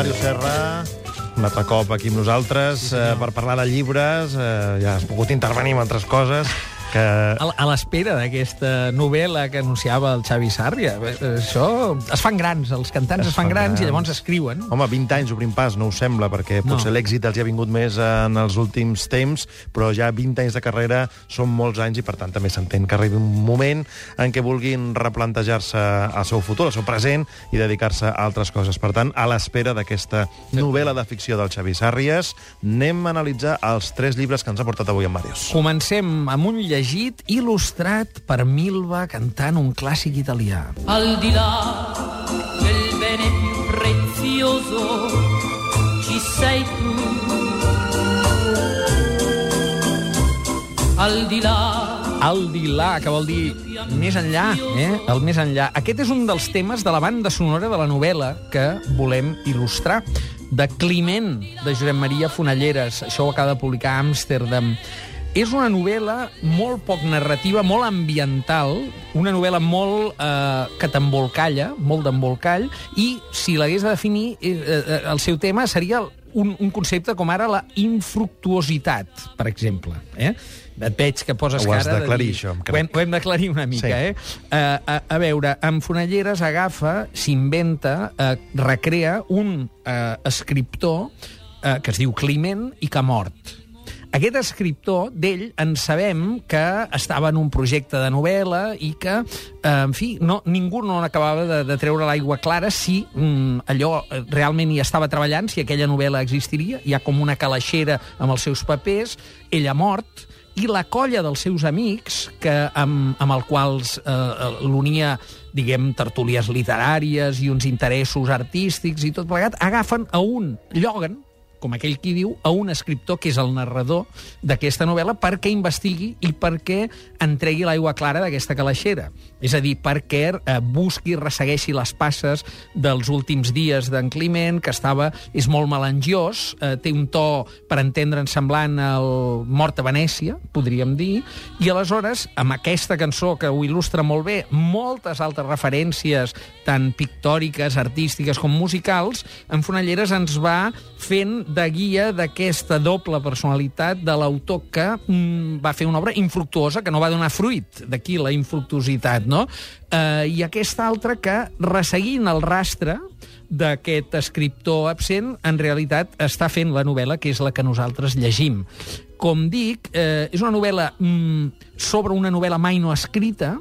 Mario Serra, un altre cop aquí amb nosaltres sí, eh, per parlar de llibres. Eh, ja has pogut intervenir en altres coses que... A, l'espera d'aquesta novel·la que anunciava el Xavi Sàrria. Això... Es fan grans, els cantants es, Es fan grans, grans. i llavors escriuen. Home, 20 anys obrim pas, no ho sembla, perquè No. potser l'èxit els hi ha vingut més en els últims temps, però ja 20 anys de carrera són molts anys i, per tant, també s'entén que arribi un moment en què vulguin replantejar-se el seu futur, el seu present, i dedicar-se a altres coses. Per tant, a l'espera d'aquesta novel·la de ficció del Xavi Sàrries, anem a analitzar els tres llibres que ens ha portat avui en Màrius. Comencem amb un llegit il·lustrat per Milva cantant un clàssic italià. Al di là del bene prezioso ci sei tu. Al di là El Dilà, que vol dir més enllà, eh? El més enllà. Aquest és un dels temes de la banda sonora de la novel·la que volem il·lustrar de Climent, de Josep Maria Fonalleres. Això ho acaba de publicar a Amsterdam. És una novel·la molt poc narrativa, molt ambiental, una novel·la molt eh, que t'embolcalla, molt d'embolcall, i si l'hagués de definir, eh, eh, el seu tema seria un, un concepte com ara la infructuositat, per exemple. Eh? Et veig que poses Ho has cara... de d'aclarir, dir- això, em crec. Ho hem, ho hem d'aclarir una mica, Sí. eh? Uh, a, a veure, en Fonalleres agafa, s'inventa, uh, recrea un uh, escriptor uh, que es diu Climent i que ha mort. Aquest escriptor, d'ell, en sabem que estava en un projecte de novel·la i que, eh, en fi, no, ningú no acabava de, de treure l'aigua clara si mm, allò eh, realment hi estava treballant, si aquella novel·la existiria. Hi ha com una calaixera amb els seus papers, ell ha mort, i la colla dels seus amics, que amb, amb els quals eh, l'unia, diguem, tertúlies literàries i uns interessos artístics i tot plegat, agafen a un, lloguen, com aquell qui diu, a un escriptor que és el narrador d'aquesta novel·la perquè investigui i perquè entregui l'aigua clara d'aquesta calaixera. És a dir, perquè eh, busqui, ressegueixi les passes dels últims dies d'en Climent, que estava, és molt melangiós, eh, té un to, per entendre'n, semblant al Mort a Venècia, podríem dir, i aleshores, amb aquesta cançó que ho il·lustra molt bé, moltes altres referències, tant pictòriques, artístiques com musicals, en Fonalleres ens va fent de guia d'aquesta doble personalitat de l'autor que mm, va fer una obra infructuosa, que no va donar fruit, d'aquí la infructuositat, no? Eh, I aquesta altra que, resseguint el rastre d'aquest escriptor absent, en realitat està fent la novel·la que és la que nosaltres llegim. Com dic, eh, és una novel·la mm, sobre una novel·la mai no escrita,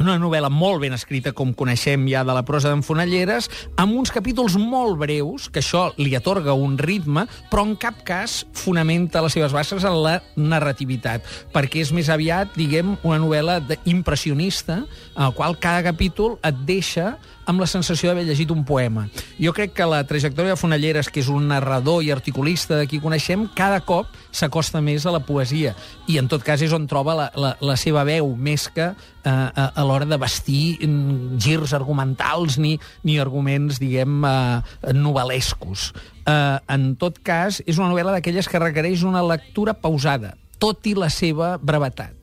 una novel·la molt ben escrita, com coneixem ja de la prosa d'en Fonalleres, amb uns capítols molt breus, que això li atorga un ritme, però en cap cas fonamenta les seves bases en la narrativitat, perquè és més aviat, diguem, una novel·la impressionista, en la qual cada capítol et deixa amb la sensació d'haver llegit un poema. Jo crec que la trajectòria de Fonalleres, que és un narrador i articulista de qui coneixem, cada cop s'acosta més a la poesia. I en tot cas és on troba la, la, la seva veu, més que eh, a, a l'hora de vestir mm, girs argumentals ni, ni arguments, diguem, eh, novel·lescos. Eh, en tot cas, és una novel·la d'aquelles que requereix una lectura pausada, tot i la seva brevetat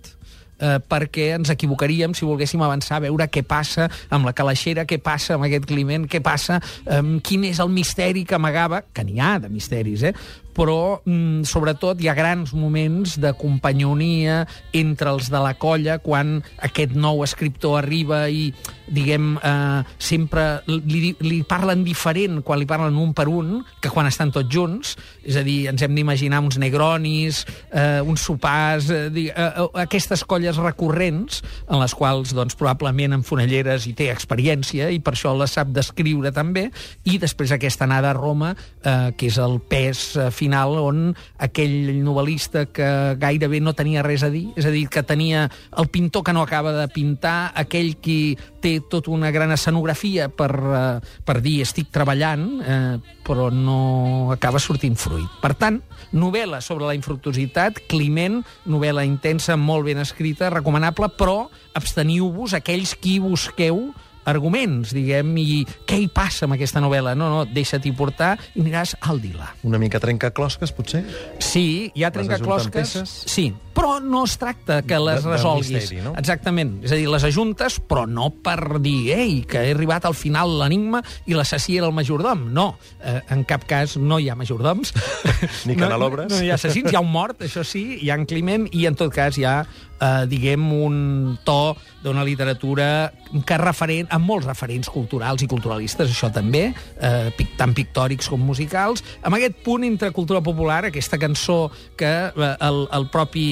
eh, perquè ens equivocaríem si volguéssim avançar, veure què passa amb la calaixera, què passa amb aquest Climent, què passa, eh, quin és el misteri que amagava, que n'hi ha de misteris, eh? Però mm, sobretot hi ha grans moments de companyonia entre els de la colla quan aquest nou escriptor arriba i, diguem, eh, sempre li, li parlen diferent quan li parlen un per un que quan estan tots junts, és a dir, ens hem d'imaginar uns negronis, eh, uns sopars, eh, eh, eh, aquestes colles recurrents en les quals doncs, probablement en Fonelleres hi té experiència i per això la sap descriure també, i després aquesta anada a Roma, eh, que és el pes eh, final on aquell novel·lista que gairebé no tenia res a dir, és a dir, que tenia el pintor que no acaba de pintar, aquell qui té tota una gran escenografia per, eh, per dir estic treballant, eh, però no acaba sortint fruit. Per tant, novel·la sobre la infructuositat, Climent, novel·la intensa, molt ben escrita, recomanable, però absteniu-vos aquells qui busqueu arguments, diguem, i què hi passa amb aquesta novel·la? No, no, deixa-t'hi portar i aniràs al Dila. Una mica trencaclosques, potser? Sí, hi ha trencaclosques. Sí, però no es tracta que les De- resolguis. misteri, no? Exactament. És a dir, les ajuntes, però no per dir, ei, que he arribat al final l'enigma i l'assassí era el majordom. No, eh, en cap cas no hi ha majordoms. Ni no, canalobres. No, no hi ha assassins, hi ha un mort, això sí, hi ha en Climent, i en tot cas hi ha, eh, diguem, un to d'una literatura que referent, amb molts referents culturals i culturalistes, això també, eh, tant pictòrics com musicals, amb aquest punt entre cultura popular, aquesta cançó que eh, el, el propi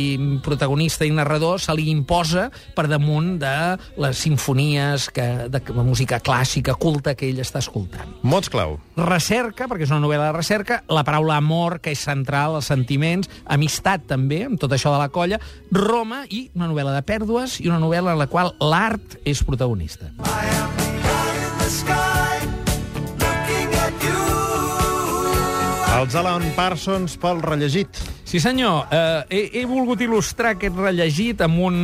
protagonista i narrador se li imposa per damunt de les sinfonies, que, de la música clàssica, culta, que ell està escoltant Mots clau. recerca, perquè és una novel·la de recerca, la paraula amor, que és central, els sentiments, amistat també, amb tot això de la colla, Roma i una novel·la de pèrdues i una novel·la en la qual l'art és protagonista. Els Alan Parsons pel rellegit. Sí, senyor. Eh, he, he volgut il·lustrar aquest rellegit amb, un,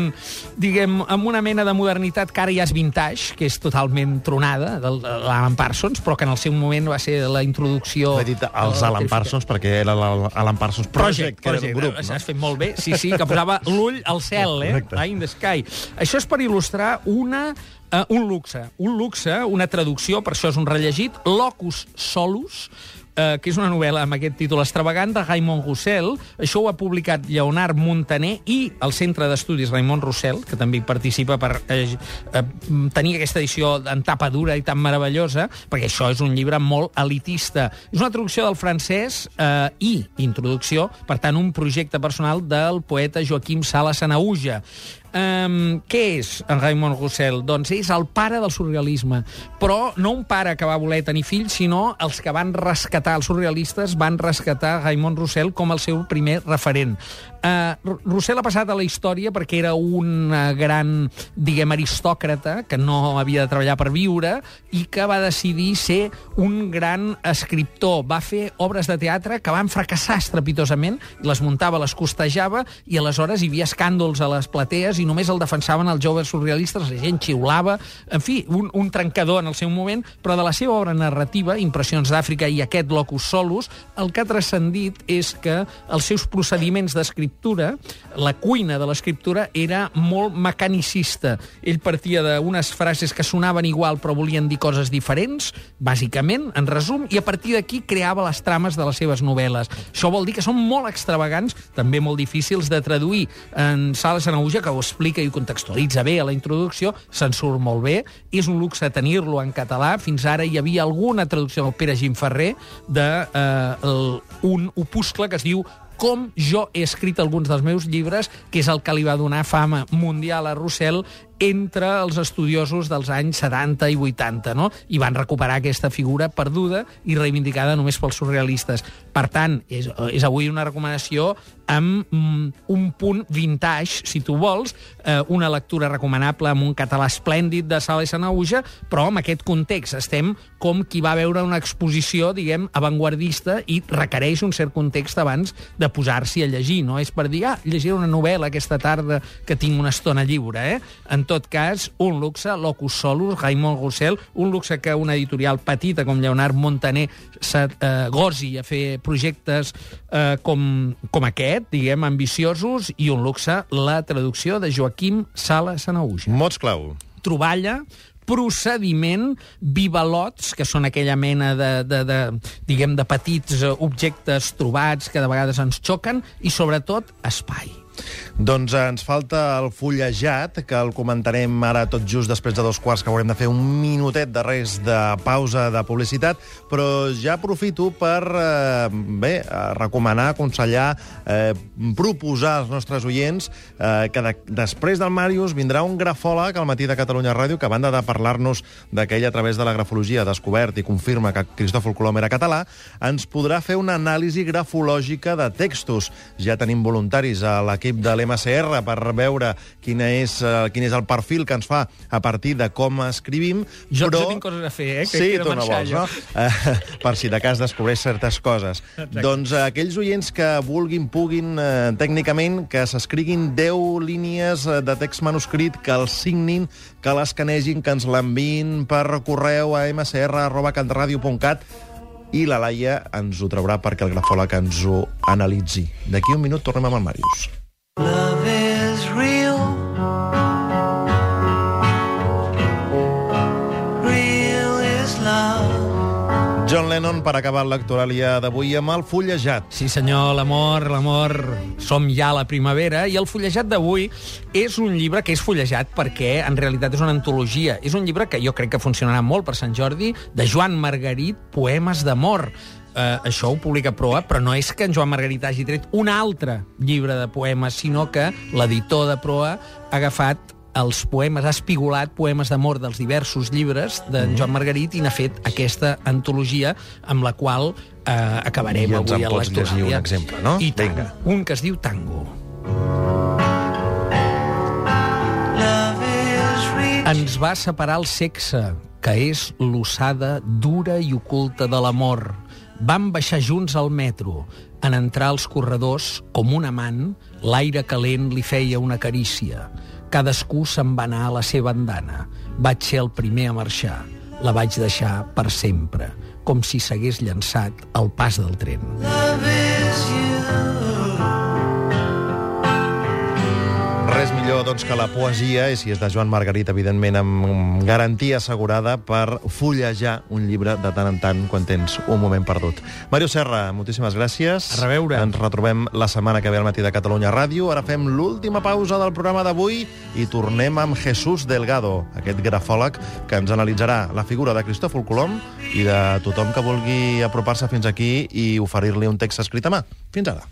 diguem, amb una mena de modernitat que ara ja és vintage, que és totalment tronada, de l'Alan Parsons, però que en el seu moment va ser la introducció... He dit els eh, Alan Parsons perquè era l'Alan Parsons Project, Project, que era un grup, Has no? fet molt bé. Sí, sí, que posava l'ull al cel, eh? Correcte. Eye in the sky. Això és per il·lustrar una, uh, un luxe. Un luxe, una traducció, per això és un rellegit, Locus Solus, eh, que és una novel·la amb aquest títol extravagant de Raymond Roussel. Això ho ha publicat Lleonard Montaner i el Centre d'Estudis Raymond Roussel, que també hi participa per eh, eh, tenir aquesta edició en tapa dura i tan meravellosa, perquè això és un llibre molt elitista. És una traducció del francès eh, i introducció, per tant, un projecte personal del poeta Joaquim Sala Sanauja. Um, què és en Raymond Roussel? Doncs és el pare del surrealisme, però no un pare que va voler tenir fills, sinó els que van rescatar, els surrealistes van rescatar Raymond Roussel com el seu primer referent. Uh, Roussel ha passat a la història perquè era un uh, gran, diguem, aristòcrata que no havia de treballar per viure i que va decidir ser un gran escriptor. Va fer obres de teatre que van fracassar estrepitosament, les muntava, les costejava, i aleshores hi havia escàndols a les platees i només el defensaven els joves surrealistes, la gent xiulava, en fi, un, un trencador en el seu moment, però de la seva obra narrativa, Impressions d'Àfrica i aquest Locus Solus, el que ha transcendit és que els seus procediments d'escriptura, la cuina de l'escriptura, era molt mecanicista. Ell partia d'unes frases que sonaven igual però volien dir coses diferents, bàsicament, en resum, i a partir d'aquí creava les trames de les seves novel·les. Això vol dir que són molt extravagants, també molt difícils de traduir. En Sala Sanauja, que ho explica i ho contextualitza bé a la introducció, se'n surt molt bé. És un luxe tenir-lo en català. Fins ara hi havia alguna traducció del Pere Gimferrer d'un eh, el- un opuscle que es diu com jo he escrit alguns dels meus llibres, que és el que li va donar fama mundial a Roussel entre els estudiosos dels anys 70 i 80, no? I van recuperar aquesta figura perduda i reivindicada només pels surrealistes. Per tant, és, és avui una recomanació amb mm, un punt vintage, si tu vols, eh, una lectura recomanable amb un català esplèndid de Sala i Sanauja, però amb aquest context. Estem com qui va veure una exposició, diguem, avantguardista i requereix un cert context abans de posar-s'hi a llegir. No és per dir, ah, llegiré una novel·la aquesta tarda que tinc una estona lliure, eh? En tot cas, un luxe, Locus Solus, Raymond Roussel, un luxe que una editorial petita com Leonard Montaner se eh, gosi a fer projectes eh, com, com aquest, diguem, ambiciosos, i un luxe, la traducció de Joaquim Sala Sanauja Mots clau. troballa, procediment, bivalots, que són aquella mena de, de, de, diguem, de petits eh, objectes trobats que de vegades ens xoquen, i sobretot espai. Doncs ens falta el fullejat, que el comentarem ara tot just després de dos quarts, que haurem de fer un minutet de res de pausa de publicitat, però ja aprofito per eh, bé, eh, recomanar, aconsellar, eh, proposar als nostres oients eh, que de, després del Màrius vindrà un grafòleg al matí de Catalunya Ràdio que, a banda de parlar-nos d'aquell a través de la grafologia descobert i confirma que Cristòfol Colom era català, ens podrà fer una anàlisi grafològica de textos. Ja tenim voluntaris a l'equip l'equip de l'MCR per veure quina és, uh, quin és el perfil que ens fa a partir de com escrivim. Jo, però... jo tinc coses a fer, eh? Que sí, de tu no vols, no? Uh, per si de cas descobreix certes coses. Exacte. Doncs uh, aquells oients que vulguin, puguin, uh, tècnicament, que s'escriguin 10 línies eh, de text manuscrit, que els signin, que l'escanegin, que ens l'enviïn per correu a mcr.catradio.cat i la Laia ens ho traurà perquè el grafòleg ens ho analitzi. D'aquí un minut tornem amb el Màrius. John Lennon, per acabar l'actuàlia d'avui, amb el fullejat. Sí, senyor, l'amor, l'amor... Som ja a la primavera i el fullejat d'avui és un llibre que és fullejat perquè en realitat és una antologia. És un llibre que jo crec que funcionarà molt per Sant Jordi, de Joan Margarit, Poemes d'amor. Eh, això ho publica Proa, però no és que en Joan Margarit hagi tret un altre llibre de poemes, sinó que l'editor de Proa ha agafat els poemes, ha espigolat poemes d'amor dels diversos llibres d'en Joan Margarit i n'ha fet aquesta antologia amb la qual eh, acabarem I ens avui en a pots llegir un exemple, no? I tant. Vinga. Un que es diu Tango. Ens va separar el sexe, que és l'ossada dura i oculta de l'amor. Vam baixar junts al metro. En entrar als corredors, com un amant, l'aire calent li feia una carícia. Cadascú se'n va anar a la seva andana. Vaig ser el primer a marxar. La vaig deixar per sempre, com si s'hagués llançat al pas del tren. Love is you. Res millor doncs, que la poesia, i si és de Joan Margarit, evidentment, amb garantia assegurada per fullejar un llibre de tant en tant quan tens un moment perdut. Mario Serra, moltíssimes gràcies. A reveure. Ens retrobem la setmana que ve al matí de Catalunya Ràdio. Ara fem l'última pausa del programa d'avui i tornem amb Jesús Delgado, aquest grafòleg que ens analitzarà la figura de Cristòfol Colom i de tothom que vulgui apropar-se fins aquí i oferir-li un text escrit a mà. Fins ara.